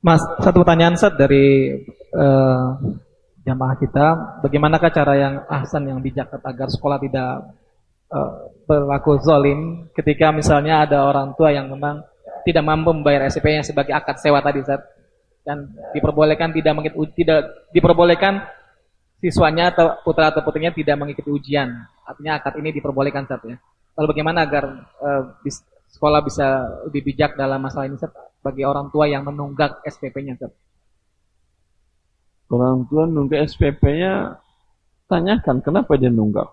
Mas, satu pertanyaan set dari uh, jamaah kita, bagaimanakah cara yang ahsan yang bijak agar sekolah tidak uh, berlaku zolim ketika misalnya ada orang tua yang memang tidak mampu membayar SPP-nya sebagai akad sewa tadi Ustaz dan diperbolehkan tidak mengikuti tidak diperbolehkan siswanya atau putra atau putrinya tidak mengikuti ujian. Artinya akad ini diperbolehkan Ustaz ya. Lalu bagaimana agar uh, bis, sekolah bisa lebih bijak dalam masalah ini Ustaz bagi orang tua yang menunggak SPP-nya? Orang tua nunggak SPP-nya tanyakan kenapa dia nunggak.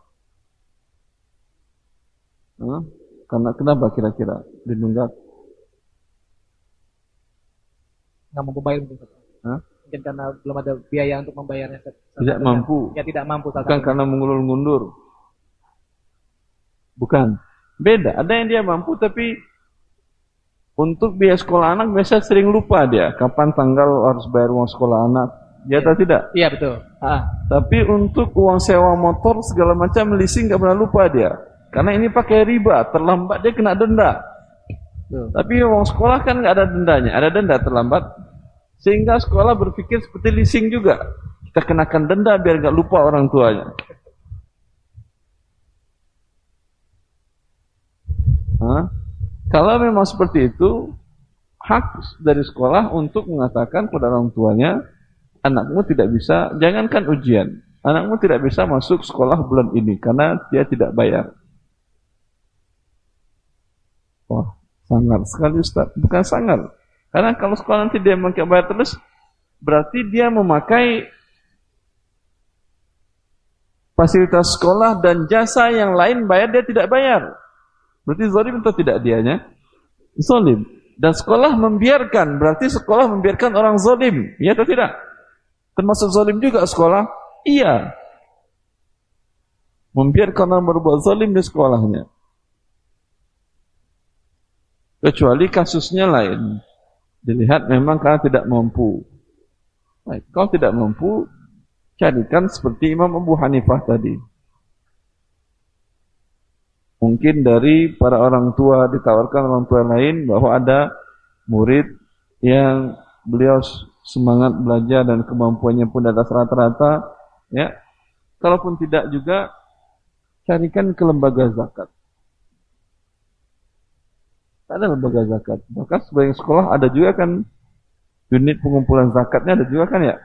Huh? Karena kenapa kira-kira dinunggak? nggak mampu bayar mungkin. Hah? Mungkin karena belum ada biaya untuk membayarnya. Tidak mampu. Ya tidak mampu. Bukan karena mengulur-ngundur. Bukan. Beda. Ada yang dia mampu tapi untuk biaya sekolah anak biasa sering lupa dia. Kapan tanggal harus bayar uang sekolah anak. Ya atau tidak? Iya betul. Ah. Tapi untuk uang sewa motor segala macam leasing nggak pernah lupa dia. Karena ini pakai riba, terlambat dia kena denda. Betul. Tapi uang sekolah kan nggak ada dendanya, ada denda terlambat. Sehingga sekolah berpikir seperti leasing juga. Kita kenakan denda biar nggak lupa orang tuanya. Hah? Kalau memang seperti itu, hak dari sekolah untuk mengatakan kepada orang tuanya, anakmu tidak bisa, jangankan ujian, anakmu tidak bisa masuk sekolah bulan ini karena dia tidak bayar. Wah, sangat sekali Ustaz. Bukan sangat. Karena kalau sekolah nanti dia memakai bayar terus, berarti dia memakai fasilitas sekolah dan jasa yang lain bayar dia tidak bayar. Berarti zalim atau tidak dianya? Zalim. Dan sekolah membiarkan, berarti sekolah membiarkan orang zalim. Iya atau tidak? Termasuk zalim juga sekolah? Iya. Membiarkan orang berbuat zalim di sekolahnya. Kecuali kasusnya lain. Dilihat memang karena tidak mampu. Baik, kalau tidak mampu, carikan seperti Imam Abu Hanifah tadi. Mungkin dari para orang tua ditawarkan orang tua lain bahwa ada murid yang beliau semangat belajar dan kemampuannya pun di atas rata-rata, ya. Kalaupun tidak juga carikan ke lembaga zakat. Ada lembaga zakat. Maka sebagian sekolah ada juga kan unit pengumpulan zakatnya ada juga kan ya?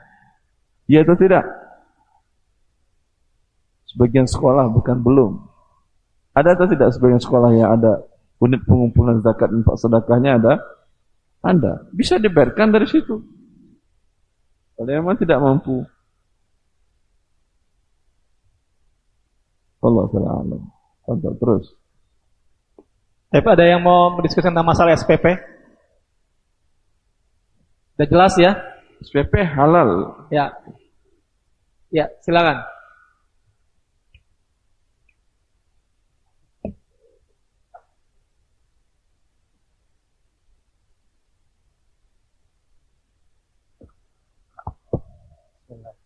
Iya atau tidak? Sebagian sekolah bukan belum. Ada atau tidak sebagian sekolah yang ada unit pengumpulan zakat infak sedekahnya ada? Ada. Bisa dibayarkan dari situ. Kalau memang tidak mampu. Allah taala terus. Tapi ada yang mau mendiskusikan tentang masalah SPP? Sudah jelas ya? SPP halal. Ya. Ya, silakan.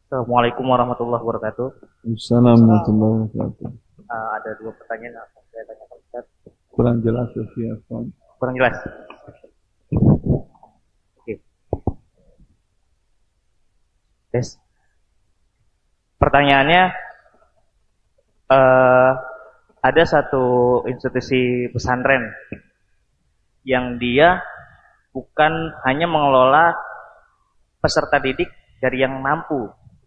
Assalamualaikum warahmatullahi wabarakatuh. Assalamualaikum warahmatullahi wabarakatuh. Uh, ada dua pertanyaan yang saya tanyakan Ustaz. Kurang jelas ya, Kurang jelas. Oke. Yes. Pertanyaannya uh, ada satu institusi pesantren yang dia bukan hanya mengelola peserta didik dari yang mampu,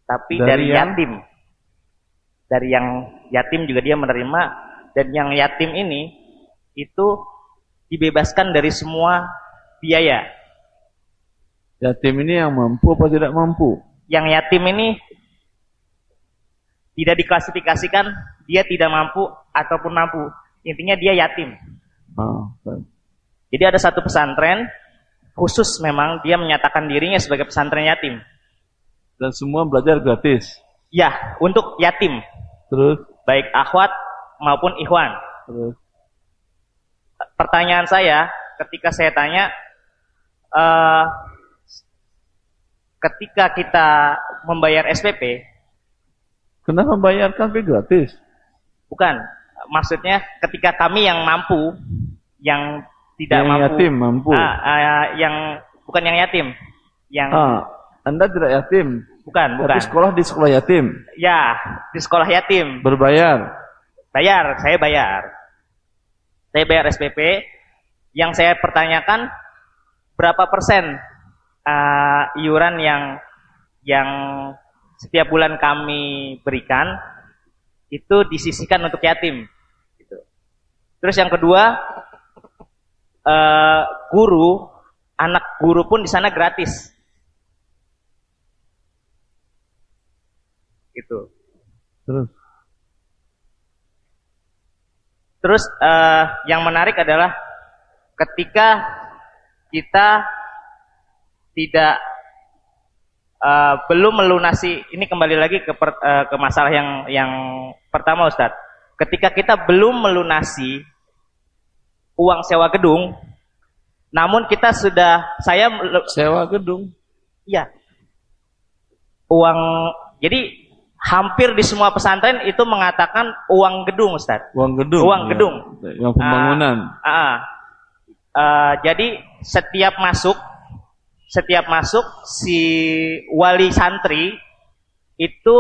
tapi dari, dari yang... yatim. Dari yang yatim juga dia menerima dan yang yatim ini itu dibebaskan dari semua biaya. Yatim ini yang mampu apa tidak mampu? Yang yatim ini tidak diklasifikasikan dia tidak mampu ataupun mampu. Intinya dia yatim. Oh, Jadi ada satu pesantren khusus memang dia menyatakan dirinya sebagai pesantren yatim. Dan semua belajar gratis. Ya, untuk yatim. Terus baik akhwat maupun ikhwan. Terus pertanyaan saya ketika saya tanya uh, ketika kita membayar SPP kenapa membayarkan tapi gratis bukan maksudnya ketika kami yang mampu yang tidak yang mampu yatim mampu uh, uh, yang bukan yang yatim yang Ah, Anda tidak yatim, bukan, bukan. tapi sekolah di sekolah yatim, Ya, di sekolah yatim. berbayar. Bayar, saya bayar. Saya bayar SPP. Yang saya pertanyakan berapa persen uh, iuran yang yang setiap bulan kami berikan itu disisihkan untuk yatim. Gitu. Terus yang kedua, uh, guru, anak guru pun di sana gratis. Gitu. Terus, Terus eh, yang menarik adalah ketika kita tidak eh, belum melunasi ini kembali lagi ke per- eh, ke masalah yang yang pertama Ustadz. Ketika kita belum melunasi uang sewa gedung, namun kita sudah saya sewa gedung. Iya. Uang jadi hampir di semua pesantren itu mengatakan uang gedung, Ustaz. Uang gedung. Uang ya. gedung. Yang pembangunan. Ah, ah. Eh, jadi setiap masuk setiap masuk si wali santri itu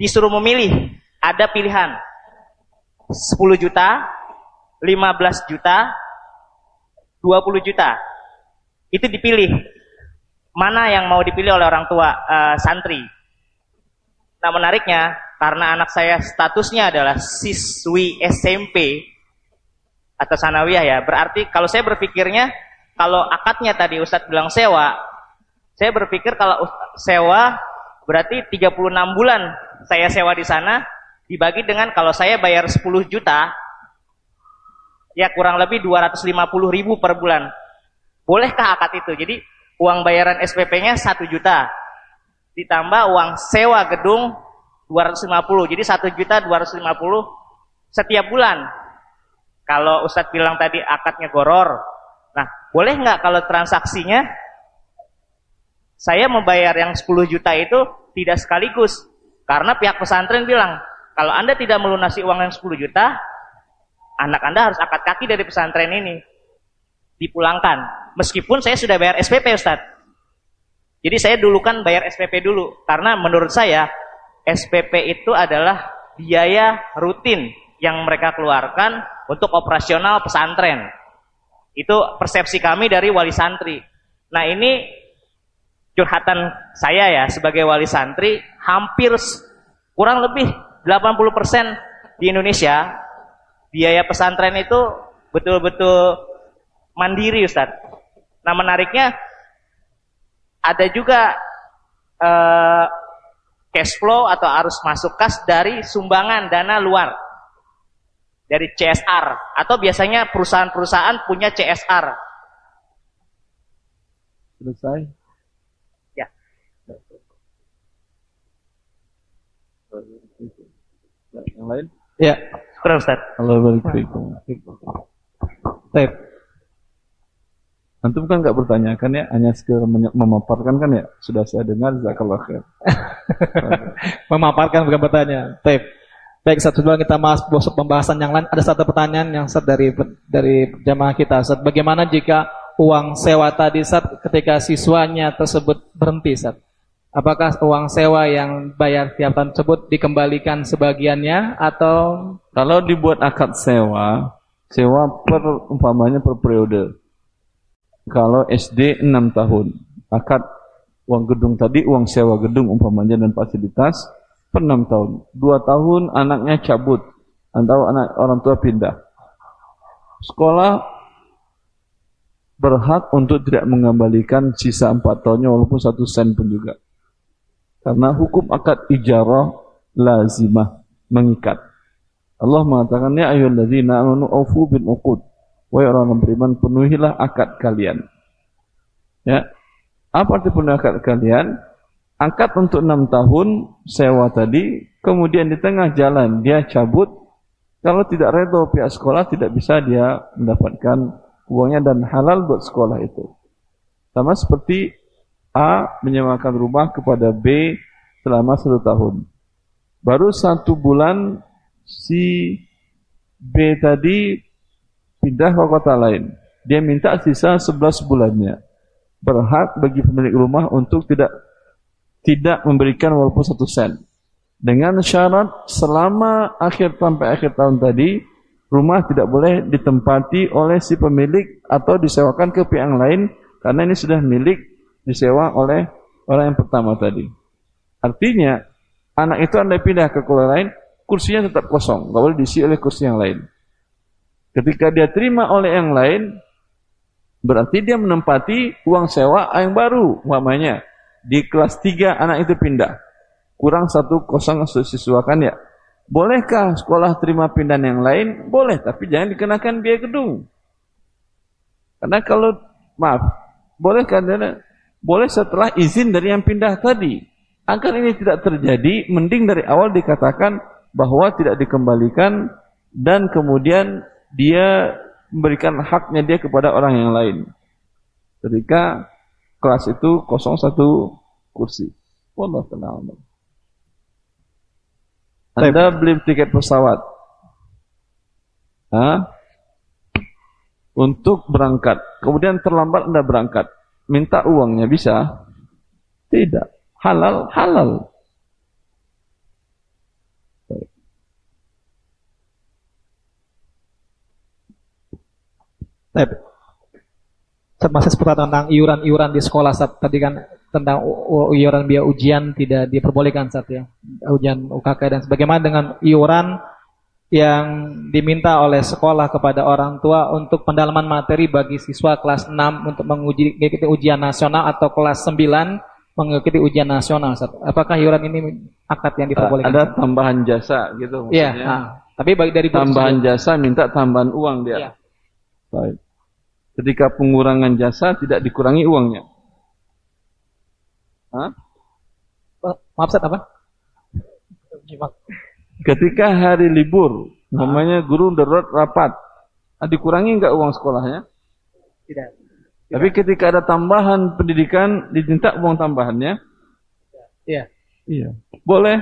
disuruh memilih. Ada pilihan 10 juta, 15 juta, 20 juta. Itu dipilih. Mana yang mau dipilih oleh orang tua eh, santri. Nah menariknya, karena anak saya statusnya adalah siswi SMP atau sanawiyah ya, berarti kalau saya berpikirnya, kalau akadnya tadi Ustadz bilang sewa, saya berpikir kalau sewa berarti 36 bulan saya sewa di sana, dibagi dengan kalau saya bayar 10 juta, ya kurang lebih 250 ribu per bulan. Bolehkah akad itu? Jadi uang bayaran SPP-nya 1 juta, ditambah uang sewa gedung 250. Jadi 1 juta 250 setiap bulan. Kalau Ustadz bilang tadi akadnya goror. Nah, boleh nggak kalau transaksinya saya membayar yang 10 juta itu tidak sekaligus. Karena pihak pesantren bilang, kalau Anda tidak melunasi uang yang 10 juta, anak Anda harus akad kaki dari pesantren ini. Dipulangkan. Meskipun saya sudah bayar SPP Ustadz. Jadi saya dulu kan bayar SPP dulu karena menurut saya SPP itu adalah biaya rutin yang mereka keluarkan untuk operasional pesantren. Itu persepsi kami dari wali santri. Nah, ini curhatan saya ya sebagai wali santri hampir kurang lebih 80% di Indonesia biaya pesantren itu betul-betul mandiri Ustadz. Nah, menariknya ada juga eh, cash flow atau arus masuk kas dari sumbangan dana luar dari CSR atau biasanya perusahaan-perusahaan punya CSR. Selesai. Ya. Yang lain? Ya, Kurang Ustaz. Allah. Taib. Antum kan nggak bertanya kan ya, hanya sekedar memaparkan kan ya. Sudah saya dengar, zakallah khair. Memaparkan bukan bertanya. Taib. Baik, satu dua kita masuk pembahasan yang lain. Ada satu pertanyaan yang Ustaz dari dari jamaah kita. Ustaz, bagaimana jika uang sewa tadi Ustaz ketika siswanya tersebut berhenti Ustaz? Apakah uang sewa yang bayar tiap tahun tersebut dikembalikan sebagiannya atau Kalau dibuat akad sewa, sewa per umpamanya per periode. Kalau SD 6 tahun, akad uang gedung tadi, uang sewa gedung umpamanya dan fasilitas per 6 tahun. 2 tahun anaknya cabut atau anak orang tua pindah. Sekolah berhak untuk tidak mengembalikan sisa 4 tahunnya walaupun satu sen pun juga. Karena hukum akad ijarah lazimah mengikat. Allah mengatakan ya ayyuhalladzina amanu aufu bil uqud. Wahai orang beriman penuhilah akad kalian. Ya. Apa arti penuhi akad kalian? Akad untuk enam tahun sewa tadi, kemudian di tengah jalan dia cabut. Kalau tidak redo pihak sekolah tidak bisa dia mendapatkan uangnya dan halal buat sekolah itu. Sama seperti A menyewakan rumah kepada B selama satu tahun. Baru satu bulan si B tadi pindah ke kota lain. Dia minta sisa 11 bulannya. berhak bagi pemilik rumah untuk tidak tidak memberikan walaupun satu sen. Dengan syarat selama akhir sampai akhir tahun tadi, rumah tidak boleh ditempati oleh si pemilik atau disewakan ke pihak lain karena ini sudah milik disewa oleh orang yang pertama tadi. Artinya, anak itu anda pindah ke sekolah lain, kursinya tetap kosong, nggak boleh diisi oleh kursi yang lain. Ketika dia terima oleh yang lain, berarti dia menempati uang sewa yang baru, umpamanya. Di kelas 3 anak itu pindah kurang satu kosong siswakan ya. Bolehkah sekolah terima pindahan yang lain? Boleh, tapi jangan dikenakan biaya gedung. Karena kalau, maaf, boleh karena boleh setelah izin dari yang pindah tadi. Agar ini tidak terjadi, mending dari awal dikatakan bahwa tidak dikembalikan dan kemudian dia memberikan haknya dia kepada orang yang lain. Ketika kelas itu kosong satu kursi. Wallah tenang. Anda beli tiket pesawat. Hah? Untuk berangkat. Kemudian terlambat Anda berangkat. Minta uangnya bisa? Tidak. Halal, halal. Baik. Masih seputar tentang iuran-iuran di sekolah saat tadi kan tentang iuran biaya ujian tidak diperbolehkan saat ya ujian UKK dan sebagaimana dengan iuran yang diminta oleh sekolah kepada orang tua untuk pendalaman materi bagi siswa kelas 6 untuk menguji mengikuti ujian nasional atau kelas 9 mengikuti ujian nasional. Apakah iuran ini akad yang diperbolehkan? Ada tambahan jasa gitu Iya, nah, tapi bagi dari tambahan jasa minta tambahan uang dia. Ya. Baik. Ketika pengurangan jasa tidak dikurangi uangnya. Hah? Maaf Ustaz apa? Ketika hari libur, namanya guru darurat rapat, ah, dikurangi enggak uang sekolahnya? Tidak. Tapi ketika ada tambahan pendidikan, diminta uang tambahannya? Iya. Iya. Boleh.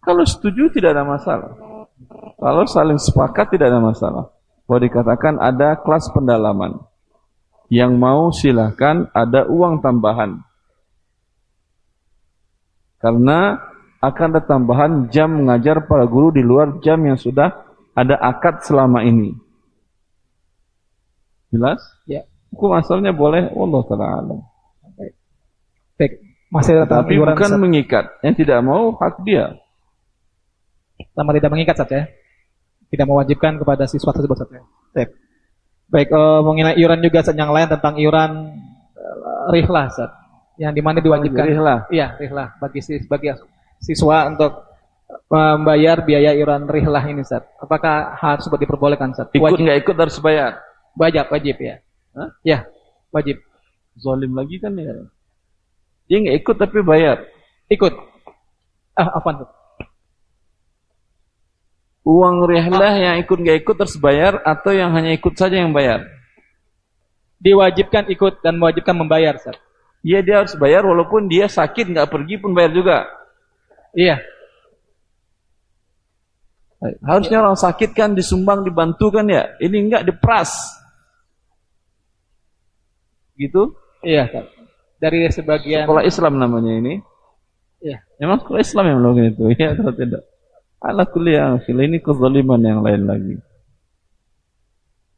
Kalau setuju tidak ada masalah. Kalau saling sepakat tidak ada masalah. Kalau dikatakan ada kelas pendalaman. Yang mau silahkan ada uang tambahan. Karena akan ada tambahan jam mengajar para guru di luar jam yang sudah ada akad selama ini. Jelas? Ya. Hukum asalnya boleh, Allah taala Baik. Masih Tapi bukan mengikat. Yang tidak mau hak dia. Sama tidak mengikat saja. Tidak mewajibkan kepada siswa tersebut saja. Ya? Baik. Baik, uh, mengenai iuran juga yang lain tentang iuran uh, rihlah, Sat yang di mana diwajibkan rihlah. Iya, rihlah bagi bagi siswa untuk membayar biaya iuran rihlah ini, Ustaz. Apakah harus seperti diperbolehkan, Ustaz? Ikut nggak ikut harus bayar? Wajib, wajib ya. Hah? Ya, wajib. Zolim lagi kan ya. Dia nggak ikut tapi bayar. Ikut. Ah, apa tuh? Uang rihlah ah. yang ikut nggak ikut harus bayar atau yang hanya ikut saja yang bayar? Diwajibkan ikut dan mewajibkan membayar, Ustaz. Iya dia harus bayar walaupun dia sakit nggak pergi pun bayar juga. Iya. Harusnya orang sakit kan disumbang dibantu kan ya. Ini enggak diperas. Gitu? Iya kan. Dari sebagian sekolah Islam namanya ini. Iya. Memang sekolah Islam yang melakukan itu, ya atau tidak? Ala kuliah ini kezaliman yang lain lagi.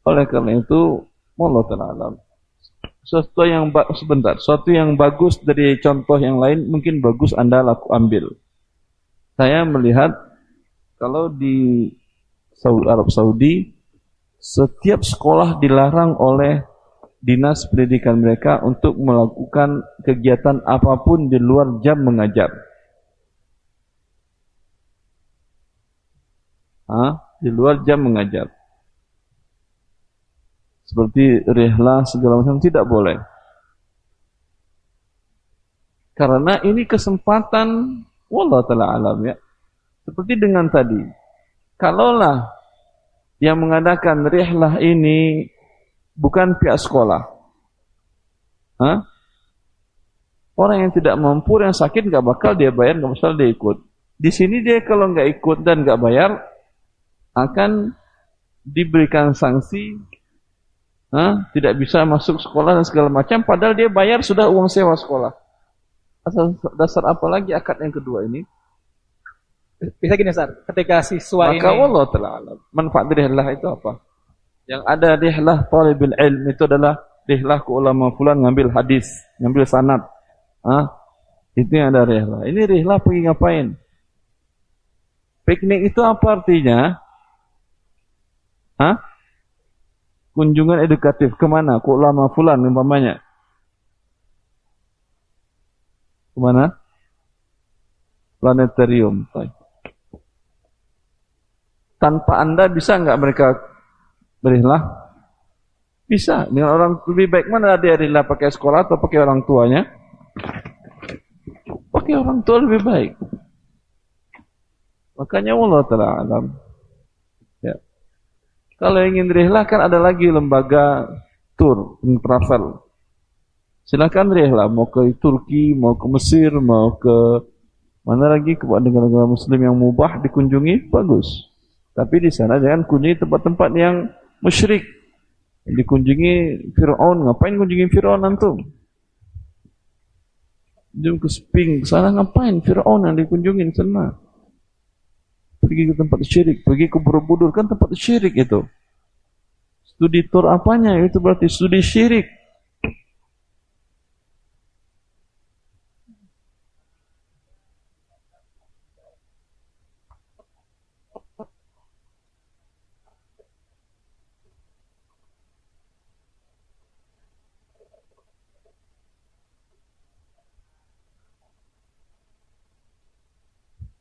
Oleh karena itu, Allah Ta'ala sesuatu yang sebentar, sesuatu yang bagus dari contoh yang lain mungkin bagus Anda laku ambil. Saya melihat kalau di Saudi Arab Saudi setiap sekolah dilarang oleh dinas pendidikan mereka untuk melakukan kegiatan apa pun di luar jam mengajar. Hah? Di luar jam mengajar seperti rihlah segala macam tidak boleh. Karena ini kesempatan wallah taala alam ya. Seperti dengan tadi. Kalaulah yang mengadakan rihlah ini bukan pihak sekolah. Hah? Orang yang tidak mampu, yang sakit nggak bakal dia bayar, nggak bakal dia ikut. Di sini dia kalau nggak ikut dan nggak bayar akan diberikan sanksi Hah? tidak bisa masuk sekolah dan segala macam, padahal dia bayar sudah uang sewa sekolah. Asal dasar apa lagi akad yang kedua ini? Bisa gini Ustaz, ketika siswa Maka ini Allah Ta'ala manfaat rihlah itu apa? Yang ada rihlah talibul ilm itu adalah rihlah ke ulama fulan ngambil hadis, ngambil sanad. Hah? Itu yang ada rihlah. Ini rihlah pergi ngapain? Piknik itu apa artinya? Hah? kunjungan edukatif ke mana? Ke ulama fulan umpamanya. Ke mana? Planetarium. Tanpa anda bisa nggak mereka berilah? Bisa. Dengan orang lebih baik mana dia rela pakai sekolah atau pakai orang tuanya? Pakai orang tua lebih baik. Makanya Allah Taala alam. Kalau ingin rihlah kan ada lagi lembaga tour, travel. Silakan rihlah, mau ke Turki, mau ke Mesir, mau ke mana lagi ke negara-negara Muslim yang mubah dikunjungi, bagus. Tapi di sana jangan kunjungi tempat-tempat yang musyrik. Dikunjungi Fir'aun, ngapain kunjungi Fir'aun antum? Jom ke Sping, sana ngapain Fir'aun yang dikunjungi di sana? Pergi ke tempat syirik, pergi ke Borobudur kan tempat syirik itu. Studi tur apanya? Itu berarti studi syirik.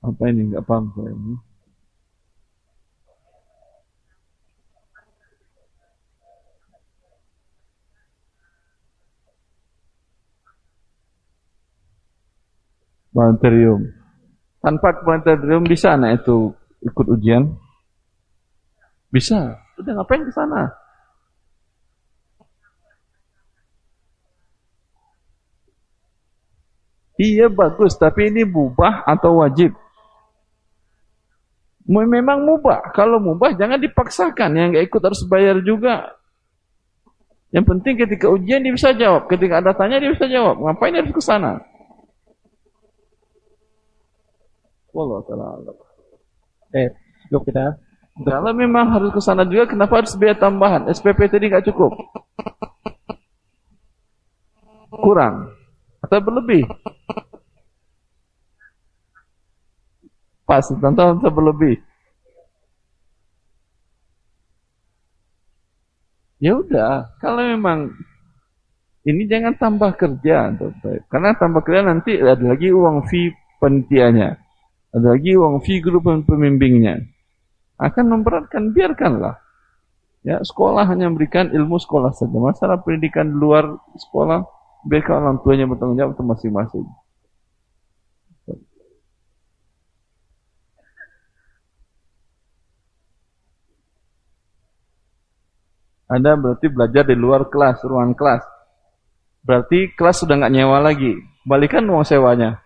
Apa ini? Enggak paham saya ini. Planetarium. Tanpa planetarium bisa anak itu ikut ujian? Bisa. Udah ngapain ke sana? Iya bagus, tapi ini mubah atau wajib? Memang mubah. Kalau mubah jangan dipaksakan. Yang nggak ikut harus bayar juga. Yang penting ketika ujian dia bisa jawab. Ketika ada tanya dia bisa jawab. Ngapain harus ke sana? Wallah taala Eh, cukup kita. Kalau memang harus ke sana juga, kenapa harus biaya tambahan? SPP tadi nggak cukup. Kurang atau berlebih? Pas, tentu atau berlebih. Ya udah, kalau memang ini jangan tambah kerja, karena tambah kerja nanti ada lagi uang fee penitiannya. Ada lagi uang figur pembimbingnya. Akan memberatkan, biarkanlah. Ya, sekolah hanya memberikan ilmu sekolah saja. Masalah pendidikan di luar sekolah, biarkan orang tuanya bertanggung jawab masing-masing. Anda berarti belajar di luar kelas, ruang kelas. Berarti kelas sudah nggak nyewa lagi. Balikan uang sewanya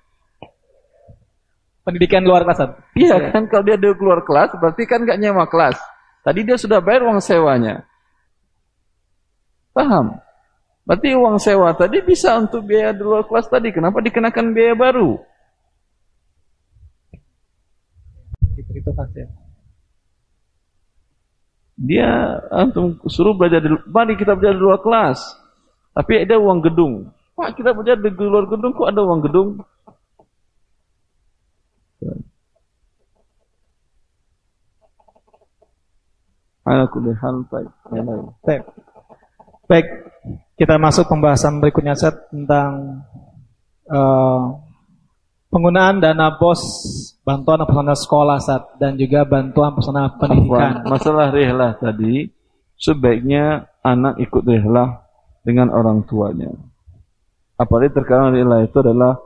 pendidikan luar kelas. Iya kan kalau dia udah keluar kelas berarti kan nggak nyewa kelas. Tadi dia sudah bayar uang sewanya. Paham? Berarti uang sewa tadi bisa untuk biaya di luar kelas tadi. Kenapa dikenakan biaya baru? Itu saja. Dia antum suruh belajar di mari kita belajar di luar kelas. Tapi ada uang gedung. Pak, kita belajar di luar gedung kok ada uang gedung? Ala kulli hal baik. Baik. Baik, kita masuk pembahasan berikutnya set tentang uh, penggunaan dana bos bantuan personal sekolah saat dan juga bantuan personal pendidikan. Masalah rehlah tadi sebaiknya anak ikut rehlah dengan orang tuanya. Apalagi terkadang rehlah itu adalah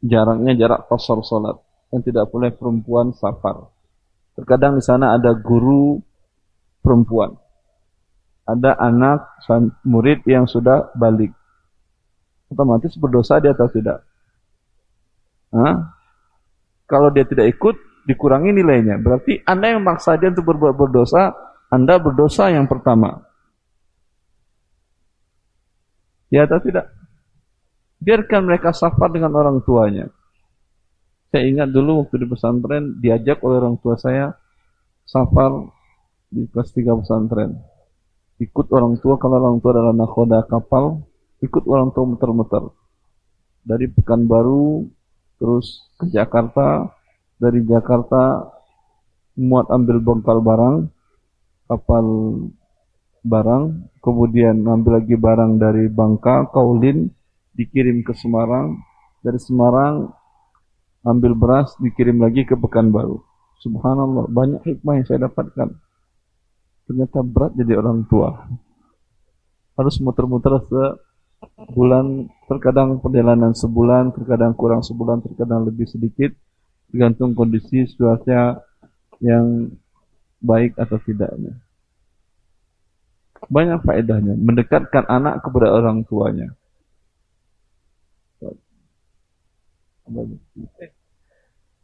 jaraknya jarak kosor solat yang tidak boleh perempuan safar. Terkadang di sana ada guru perempuan. Ada anak murid yang sudah balik. Otomatis berdosa dia atau tidak? Hah? Kalau dia tidak ikut, dikurangi nilainya. Berarti Anda yang memaksa dia untuk berbuat berdosa, Anda berdosa yang pertama. Ya atau tidak? Biarkan mereka safar dengan orang tuanya. Saya ingat dulu waktu di pesantren diajak oleh orang tua saya safar di kelas 3 pesantren. Ikut orang tua kalau orang tua adalah nakoda kapal, ikut orang tua muter-muter. Dari Pekanbaru terus ke Jakarta, dari Jakarta muat ambil bengkal barang, kapal barang, kemudian ambil lagi barang dari Bangka, Kaulin, dikirim ke Semarang, dari Semarang ambil beras dikirim lagi ke Pekanbaru. Subhanallah, banyak hikmah yang saya dapatkan. Ternyata berat jadi orang tua. Harus muter-muter sebulan, terkadang perjalanan sebulan, terkadang kurang sebulan, terkadang lebih sedikit, tergantung kondisi cuaca yang baik atau tidaknya. Banyak faedahnya, mendekatkan anak kepada orang tuanya.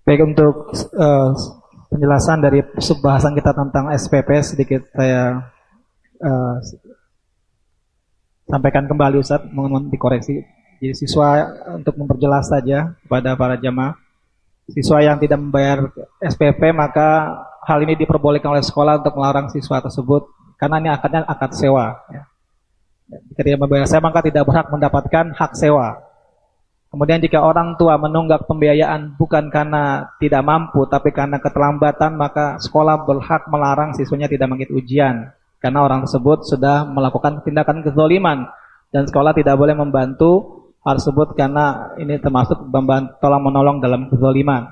Baik untuk uh, penjelasan dari subbahasan kita tentang SPP sedikit saya uh, sampaikan kembali Ustaz, mohon dikoreksi. Jadi siswa untuk memperjelas saja kepada para jamaah, siswa yang tidak membayar SPP maka hal ini diperbolehkan oleh sekolah untuk melarang siswa tersebut karena ini akadnya akad sewa. Ya. Tidak membayar sewa maka tidak berhak mendapatkan hak sewa. Kemudian jika orang tua menunggak pembiayaan bukan karena tidak mampu tapi karena keterlambatan maka sekolah berhak melarang siswanya tidak mengikuti ujian karena orang tersebut sudah melakukan tindakan kezoliman dan sekolah tidak boleh membantu hal tersebut karena ini termasuk tolong menolong dalam kezoliman.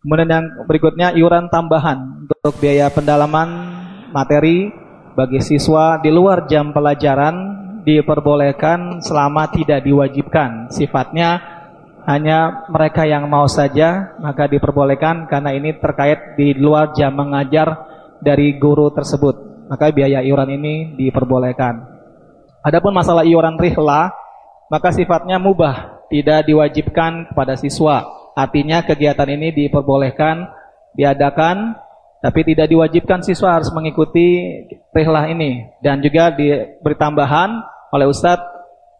Kemudian yang berikutnya iuran tambahan untuk biaya pendalaman materi bagi siswa di luar jam pelajaran diperbolehkan selama tidak diwajibkan. Sifatnya hanya mereka yang mau saja maka diperbolehkan karena ini terkait di luar jam mengajar dari guru tersebut. Maka biaya iuran ini diperbolehkan. Adapun masalah iuran rihla maka sifatnya mubah, tidak diwajibkan kepada siswa. Artinya kegiatan ini diperbolehkan diadakan tapi tidak diwajibkan siswa harus mengikuti rihlah ini dan juga diberi tambahan oleh Ustadz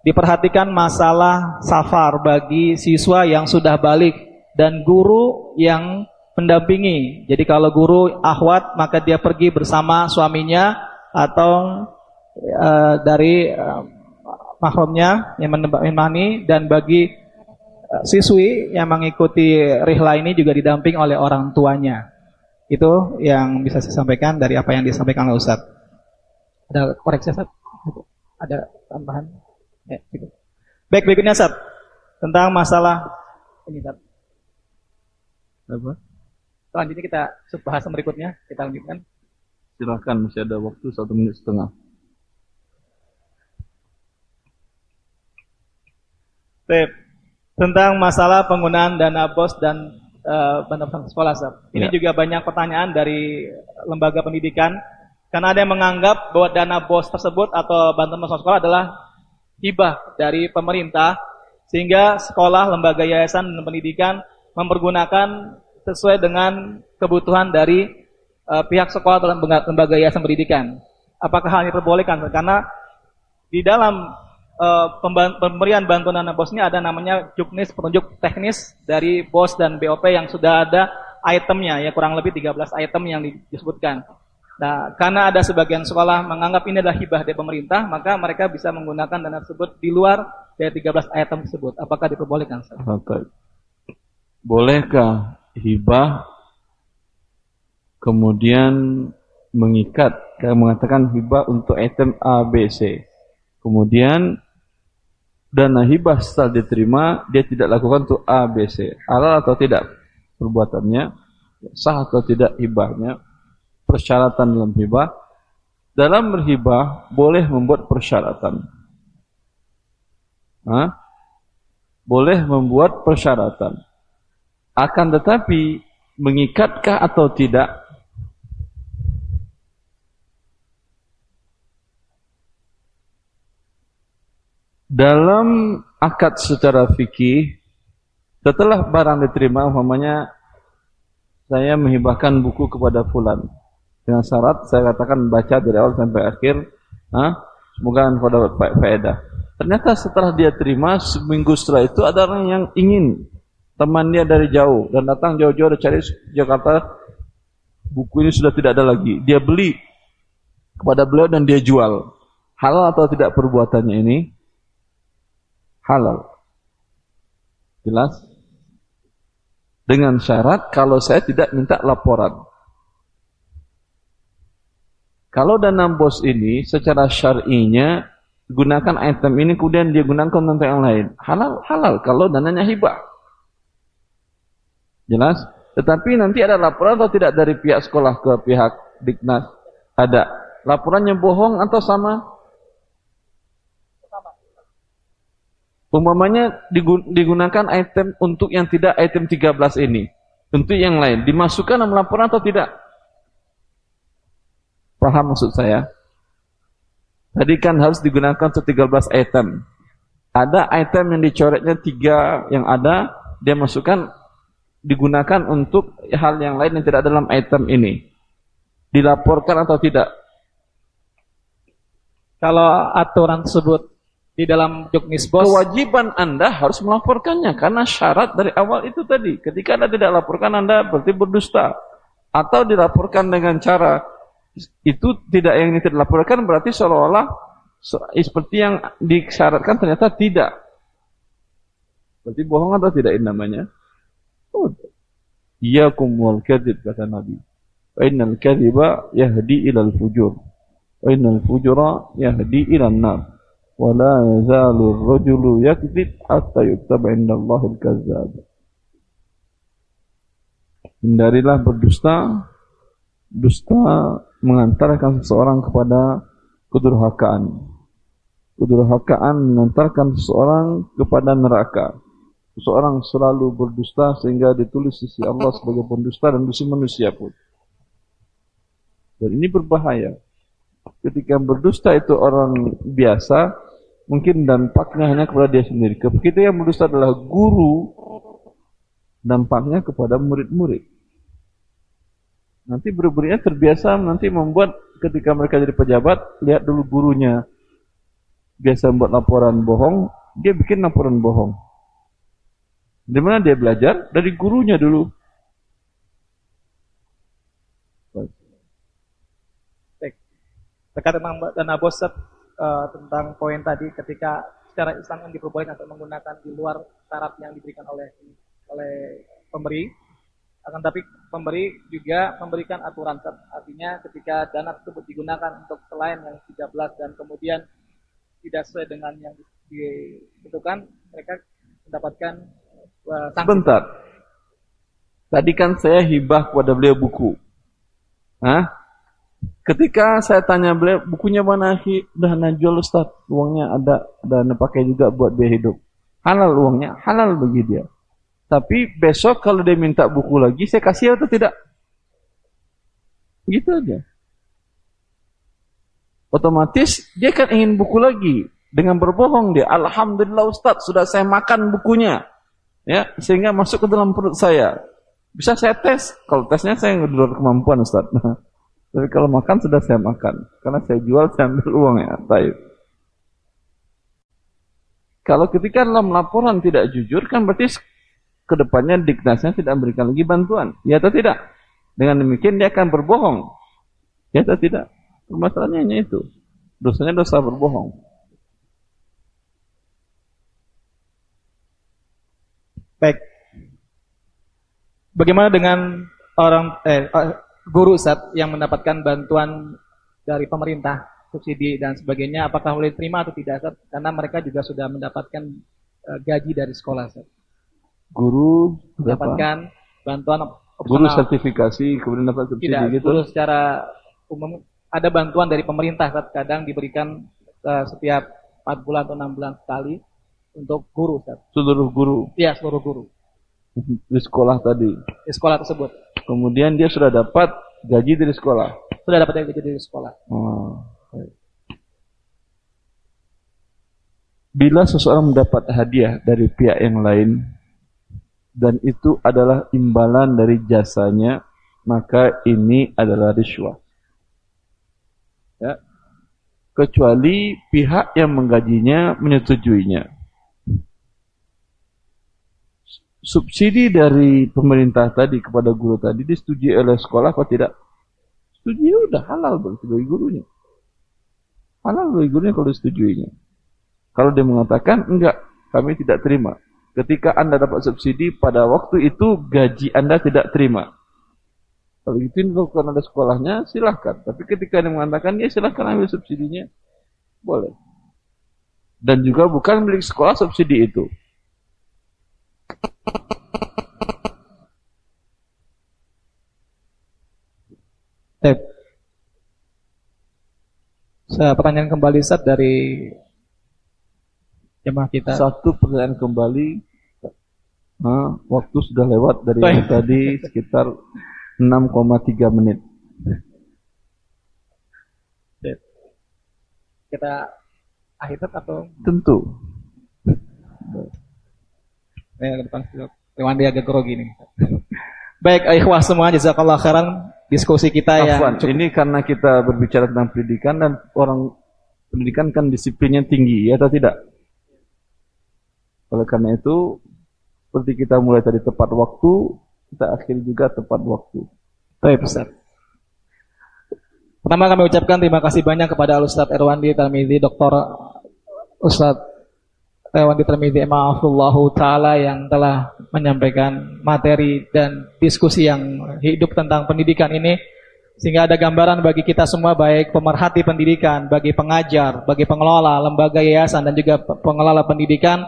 diperhatikan masalah safar bagi siswa yang sudah balik dan guru yang mendampingi. Jadi kalau guru ahwat maka dia pergi bersama suaminya atau uh, dari uh, mahramnya yang menemani dan bagi uh, siswi yang mengikuti rihla ini juga didamping oleh orang tuanya. Itu yang bisa saya sampaikan dari apa yang disampaikan oleh Ustaz. Ada koreksi Ustaz? Ada tambahan? Ya, gitu. Baik, berikutnya Sat. Tentang masalah ini Sat. Apa? Selanjutnya kita bahasan berikutnya, kita lanjutkan. Silahkan, masih ada waktu satu menit setengah. Baik. Tentang masalah penggunaan dana bos dan uh, bantuan sekolah, Sat. Ini ya. juga banyak pertanyaan dari lembaga pendidikan karena ada yang menganggap bahwa dana BOS tersebut atau bantuan masuk sekolah adalah hibah dari pemerintah sehingga sekolah, lembaga yayasan dan pendidikan mempergunakan sesuai dengan kebutuhan dari uh, pihak sekolah atau lembaga yayasan pendidikan. Apakah hal ini diperbolehkan? Karena di dalam uh, pemberian bantuan dana BOS ini ada namanya juknis petunjuk teknis dari BOS dan BOP yang sudah ada itemnya ya kurang lebih 13 item yang disebutkan. Nah, karena ada sebagian sekolah menganggap ini adalah hibah dari pemerintah, maka mereka bisa menggunakan dana tersebut di luar dari 13 ayat tersebut. Apakah diperbolehkan? Bolehkah hibah kemudian mengikat, kayak mengatakan hibah untuk item A, B, C. Kemudian dana hibah setelah diterima, dia tidak lakukan untuk A, B, C. Halal atau tidak perbuatannya, sah atau tidak hibahnya, persyaratan dalam hibah. Dalam berhibah boleh membuat persyaratan. Hah? Boleh membuat persyaratan. Akan tetapi mengikatkah atau tidak? Dalam akad secara fikih, setelah barang diterima, umpamanya saya menghibahkan buku kepada fulan dengan syarat saya katakan baca dari awal sampai akhir, ha? semoga engkau dapat faedah. Ternyata setelah dia terima, seminggu setelah itu ada orang yang ingin teman dia dari jauh dan datang jauh-jauh dari cari Jakarta buku ini sudah tidak ada lagi. Dia beli kepada beliau dan dia jual. Halal atau tidak perbuatannya ini? Halal. Jelas? Dengan syarat kalau saya tidak minta laporan. Kalau dana bos ini secara syar'inya gunakan item ini kemudian dia gunakan untuk yang lain. Halal, halal kalau dananya hibah. Jelas? Tetapi nanti ada laporan atau tidak dari pihak sekolah ke pihak Diknas? Ada. Laporannya bohong atau sama? Umpamanya digunakan item untuk yang tidak item 13 ini. Untuk yang lain. Dimasukkan dalam laporan atau tidak? Paham maksud saya? Tadi kan harus digunakan untuk 13 item. Ada item yang dicoretnya tiga yang ada, dia masukkan digunakan untuk hal yang lain yang tidak dalam item ini. Dilaporkan atau tidak? Kalau aturan tersebut di dalam juknis bos kewajiban Anda harus melaporkannya karena syarat dari awal itu tadi. Ketika Anda tidak laporkan Anda berarti berdusta. Atau dilaporkan dengan cara itu tidak yang dilaporkan berarti seolah-olah seperti yang disyaratkan ternyata tidak. Berarti bohong atau tidak ini namanya? Iyakum wal kadhib kata Nabi. Wa innal kadhiba yahdi ilal fujur. Wa innal fujura yahdi ilal nar. Wa la yazalu ar-rajulu yakdzib hatta yuktaba indallahil kazzab. Hindarilah berdusta. Dusta mengantarkan seseorang kepada kedurhakaan. Kedurhakaan mengantarkan seseorang kepada neraka. Seseorang selalu berdusta sehingga ditulis sisi Allah sebagai pendusta dan sisi manusia pun. Dan ini berbahaya. Ketika berdusta itu orang biasa, mungkin dampaknya hanya kepada dia sendiri. Ketika yang berdusta adalah guru, dampaknya kepada murid-murid. Nanti murid-muridnya terbiasa nanti membuat ketika mereka jadi pejabat, lihat dulu gurunya biasa membuat laporan bohong, dia bikin laporan bohong. Di mana dia belajar? Dari gurunya dulu. Baik. Terkait tentang dana bos uh, tentang poin tadi ketika secara Islam yang diperbolehkan untuk menggunakan di luar syarat yang diberikan oleh oleh pemberi akan tapi pemberi juga memberikan aturan artinya ketika dana tersebut digunakan untuk selain yang 13 dan kemudian tidak sesuai dengan yang dibutuhkan mereka mendapatkan Sebentar. Tadi kan saya hibah kepada beliau buku. Hah? Ketika saya tanya beliau, bukunya mana? Udah najul Ustaz. Uangnya ada dan pakai juga buat biaya hidup. Halal uangnya, halal bagi dia. Tapi besok kalau dia minta buku lagi, saya kasih atau tidak? Gitu aja. Otomatis dia kan ingin buku lagi. Dengan berbohong dia, Alhamdulillah Ustaz, sudah saya makan bukunya ya sehingga masuk ke dalam perut saya. Bisa saya tes. Kalau tesnya saya di luar kemampuan Ustaz. Tapi kalau makan sudah saya makan. Karena saya jual saya ambil uang ya. Taib. Kalau ketika dalam laporan tidak jujur kan berarti ke depannya diknasnya tidak memberikan lagi bantuan. Ya atau tidak? Dengan demikian dia akan berbohong. Ya atau tidak? Permasalahannya hanya itu. Dosanya dosa berbohong. Baik. Bagaimana dengan orang eh, eh guru saat yang mendapatkan bantuan dari pemerintah, subsidi dan sebagainya, apakah boleh terima atau tidak? Karena mereka juga sudah mendapatkan uh, gaji dari sekolah. Guru mendapatkan apa? bantuan opsional. Guru sertifikasi kemudian dapat subsidi tidak, gitu. Guru secara umum ada bantuan dari pemerintah kadang diberikan uh, setiap 4 bulan atau 6 bulan sekali untuk guru Ustaz. Seluruh guru. Iya, seluruh guru. Di sekolah tadi. Di sekolah tersebut. Kemudian dia sudah dapat gaji dari sekolah. Sudah dapat gaji dari sekolah. Oh. Bila seseorang mendapat hadiah dari pihak yang lain dan itu adalah imbalan dari jasanya, maka ini adalah riswah. Ya. kecuali pihak yang menggajinya menyetujuinya. Subsidi dari pemerintah tadi kepada guru tadi disetujui oleh sekolah atau tidak? Setuju ya udah halal bagi gurunya. Halal bagi gurunya kalau disetujuinya. Kalau dia mengatakan enggak, kami tidak terima. Ketika Anda dapat subsidi pada waktu itu gaji Anda tidak terima. Kalau itu dilakukan ada sekolahnya, silahkan. Tapi ketika dia mengatakan, ya silahkan ambil subsidinya. Boleh. Dan juga bukan milik sekolah subsidi itu. Saya pertanyaan kembali saat dari jemaah kita. Satu pertanyaan kembali. Nah, waktu sudah lewat dari tadi sekitar 6,3 menit. Kita akhir atau tentu. Ya, ke depan Dewan dia agak grogi nih. Baik, ikhwah semua jazakallah khairan diskusi kita ya. ini karena kita berbicara tentang pendidikan dan orang pendidikan kan disiplinnya tinggi ya atau tidak? Oleh karena itu seperti kita mulai tadi tepat waktu, kita akhiri juga tepat waktu. Baik, Ustaz. Pertama kami ucapkan terima kasih banyak kepada Ustaz Erwandi Tarmizi, Dr. Ustaz Erwandi Tarmizi Maafullahu Ta'ala yang telah menyampaikan materi dan diskusi yang hidup tentang pendidikan ini sehingga ada gambaran bagi kita semua baik pemerhati pendidikan, bagi pengajar, bagi pengelola lembaga yayasan dan juga pengelola pendidikan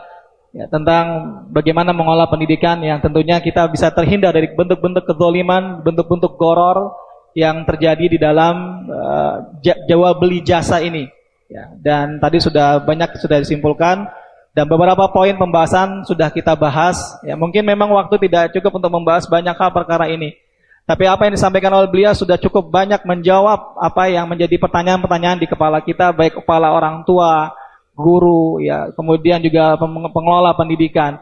ya, tentang bagaimana mengolah pendidikan yang tentunya kita bisa terhindar dari bentuk-bentuk kezoliman, bentuk-bentuk goror yang terjadi di dalam uh, jual beli jasa ini. Ya, dan tadi sudah banyak sudah disimpulkan dan beberapa poin pembahasan sudah kita bahas. Ya, mungkin memang waktu tidak cukup untuk membahas banyak hal perkara ini. Tapi apa yang disampaikan oleh beliau sudah cukup banyak menjawab apa yang menjadi pertanyaan-pertanyaan di kepala kita, baik kepala orang tua, guru, ya, kemudian juga pengelola pendidikan.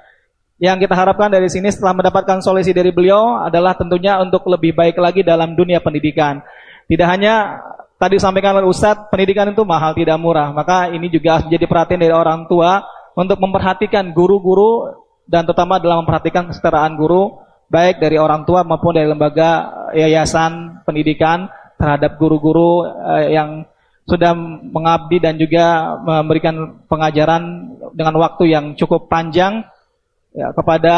Yang kita harapkan dari sini setelah mendapatkan solusi dari beliau adalah tentunya untuk lebih baik lagi dalam dunia pendidikan. Tidak hanya tadi sampaikan oleh Ustadz, pendidikan itu mahal, tidak murah. Maka ini juga menjadi perhatian dari orang tua untuk memperhatikan guru-guru dan terutama dalam memperhatikan kesetaraan guru, baik dari orang tua maupun dari lembaga yayasan pendidikan terhadap guru-guru eh, yang sudah mengabdi dan juga memberikan pengajaran dengan waktu yang cukup panjang ya, kepada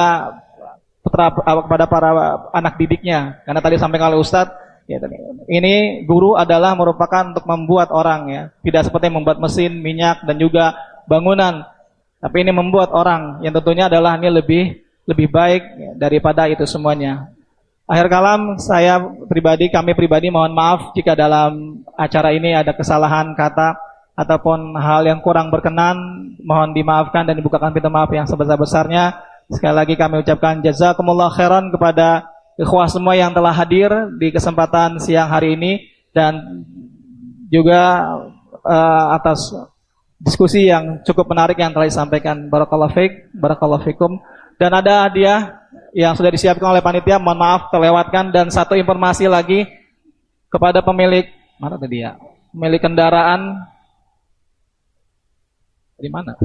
putra, kepada para anak didiknya. Karena tadi sampai oleh Ustadz, ya, ini guru adalah merupakan untuk membuat orang ya, tidak seperti membuat mesin, minyak dan juga bangunan. Tapi ini membuat orang yang tentunya adalah ini lebih lebih baik ya, daripada itu semuanya. Akhir kalam, saya pribadi, kami pribadi mohon maaf jika dalam acara ini ada kesalahan kata ataupun hal yang kurang berkenan, mohon dimaafkan dan dibukakan pintu maaf yang sebesar-besarnya. Sekali lagi kami ucapkan jazakumullah khairan kepada ikhwah semua yang telah hadir di kesempatan siang hari ini dan juga uh, atas diskusi yang cukup menarik yang telah disampaikan. Barakallahu fiik, barakallahu fikum. Dan ada hadiah yang sudah disiapkan oleh panitia, mohon maaf terlewatkan dan satu informasi lagi kepada pemilik mana tadi ya? Pemilik kendaraan di mana?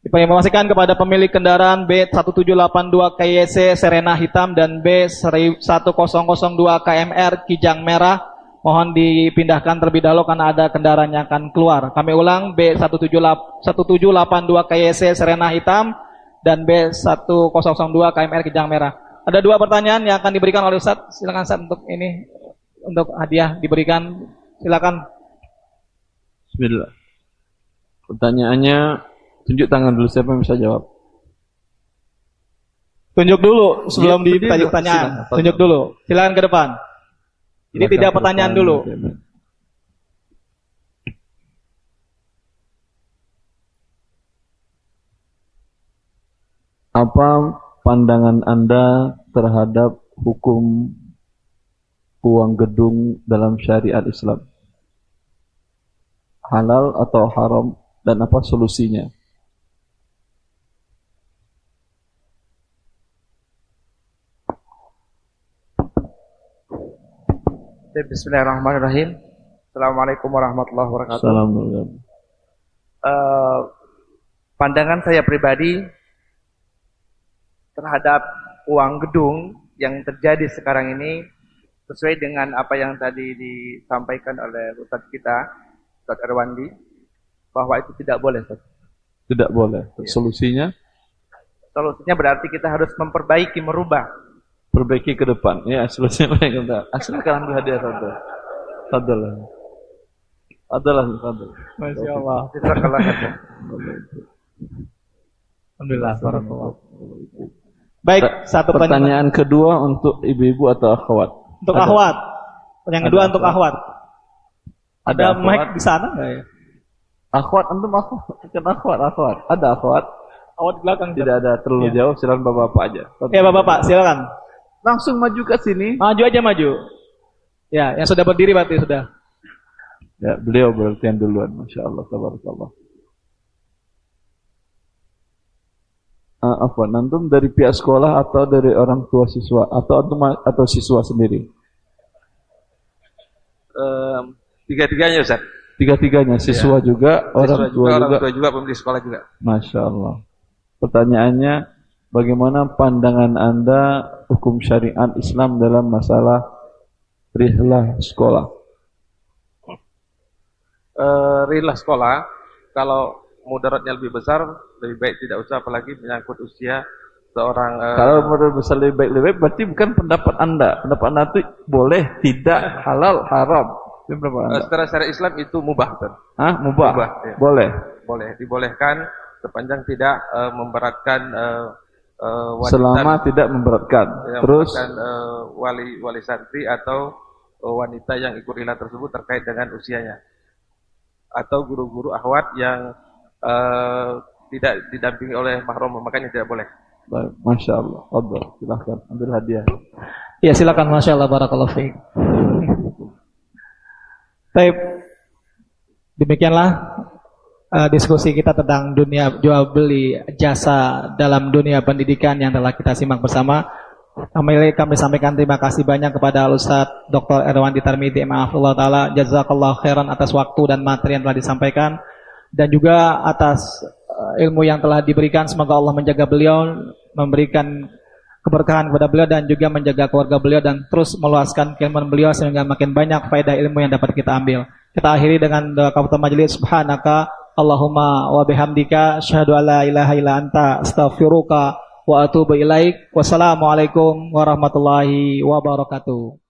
Diinformasikan kepada pemilik kendaraan B1782 KYC Serena hitam dan B1002 KMR Kijang merah Mohon dipindahkan terlebih dahulu karena ada kendaraan yang akan keluar. Kami ulang B1782 KYC Serena Hitam dan B1002 KMR Kijang Merah. Ada dua pertanyaan yang akan diberikan oleh Ustaz. Silakan Ustaz untuk ini untuk hadiah diberikan. Silakan. Bismillah. Pertanyaannya tunjuk tangan dulu siapa yang bisa jawab. Tunjuk dulu sebelum ya, ditanya pertanyaan. Tunjuk dulu. Silakan ke depan. Ini tidak pertanyaan dulu. Apa pandangan Anda terhadap hukum uang gedung dalam syariat Islam? Halal atau haram dan apa solusinya? Bismillahirrahmanirrahim. Assalamualaikum warahmatullahi wabarakatuh. Assalamualaikum. Uh, pandangan saya pribadi terhadap uang gedung yang terjadi sekarang ini sesuai dengan apa yang tadi disampaikan oleh Ustaz kita, Ustaz Erwandi, bahwa itu tidak boleh. Ustaz. Tidak boleh. Iya. Solusinya? Solusinya berarti kita harus memperbaiki, merubah. Perbaiki ke depan. Ya, solusinya kita. Asalkan ambil hadiah satu. Adalah. Adalah, adalah. Masya Allah. Jazakallah khair. Alhamdulillah. barakallah. Baik, satu Pertanyaan pertanyaan kedua untuk ibu-ibu atau akhwat. untuk Ada. akhwat. Yang kedua Ada untuk akhwat. Ada Ada mic di sana nggak ya? Akhwat, antum akhwat. Bukan akhwat, akhwat. Ada akhwat. Akhwat di belakang. Tidak ada terlalu Iya. jauh, silakan bapak-bapak aja. Ya bapak-bapak, silakan. Langsung maju ke sini. Maju aja maju. Ya, yang sudah berdiri berarti sudah. Ya, beliau berarti yang duluan. Masya Allah, tabarakallah. Uh, apa? Antum dari pihak sekolah atau dari orang tua siswa atau antum atau siswa sendiri? tiga-tiganya Ustaz. Tiga-tiganya, siswa juga, orang Siswa tua orang juga. tua juga, pemilik sekolah juga. Masya Allah. Pertanyaannya, bagaimana pandangan Anda hukum syariat Islam dalam masalah rihlah sekolah? Eh rilah sekolah, kalau mudaratnya lebih besar, lebih baik tidak usah apalagi menyangkut usia seorang eh, Kalau menurut besar lebih baik lebih baik, berarti bukan pendapat Anda. Pendapat Anda itu boleh, tidak, halal, haram. Itu pendapat Anda. secara syariat Islam itu mubah, Ustaz. Hah? Mubah? Mubah, iya. Boleh. Boleh, dibolehkan sepanjang tidak eh, memberatkan eh, eh, wanita Selama tidak memberatkan. yang Terus, eh, wali wali santri atau eh, wanita yang ikut rilah tersebut terkait dengan usianya atau guru-guru akhwat yang eh, tidak didampingi oleh mahram makanya tidak boleh. baik, Masya Allah. Fadol, silahkan. Ambil hadiah. Ya silakan Masya Allah Barakallahu fiik. Baik. Demikianlah uh, diskusi kita tentang dunia jual beli jasa dalam dunia pendidikan yang telah kita simak bersama. Kami, kami sampaikan terima kasih banyak kepada Ustaz Dr. Erwandi Tarmidi Maafullah Ta'ala Jazakallah khairan atas waktu dan materi yang telah disampaikan Dan juga atas uh, ilmu yang telah diberikan Semoga Allah menjaga beliau Memberikan keberkahan kepada beliau dan juga menjaga keluarga beliau dan terus meluaskan keilmuan beliau sehingga makin banyak faedah ilmu yang dapat kita ambil. Kita akhiri dengan doa kafatul majelis subhanaka Allahumma wa bihamdika asyhadu alla ilaha illa anta astaghfiruka wa atubu ilaik. Wassalamualaikum warahmatullahi wabarakatuh.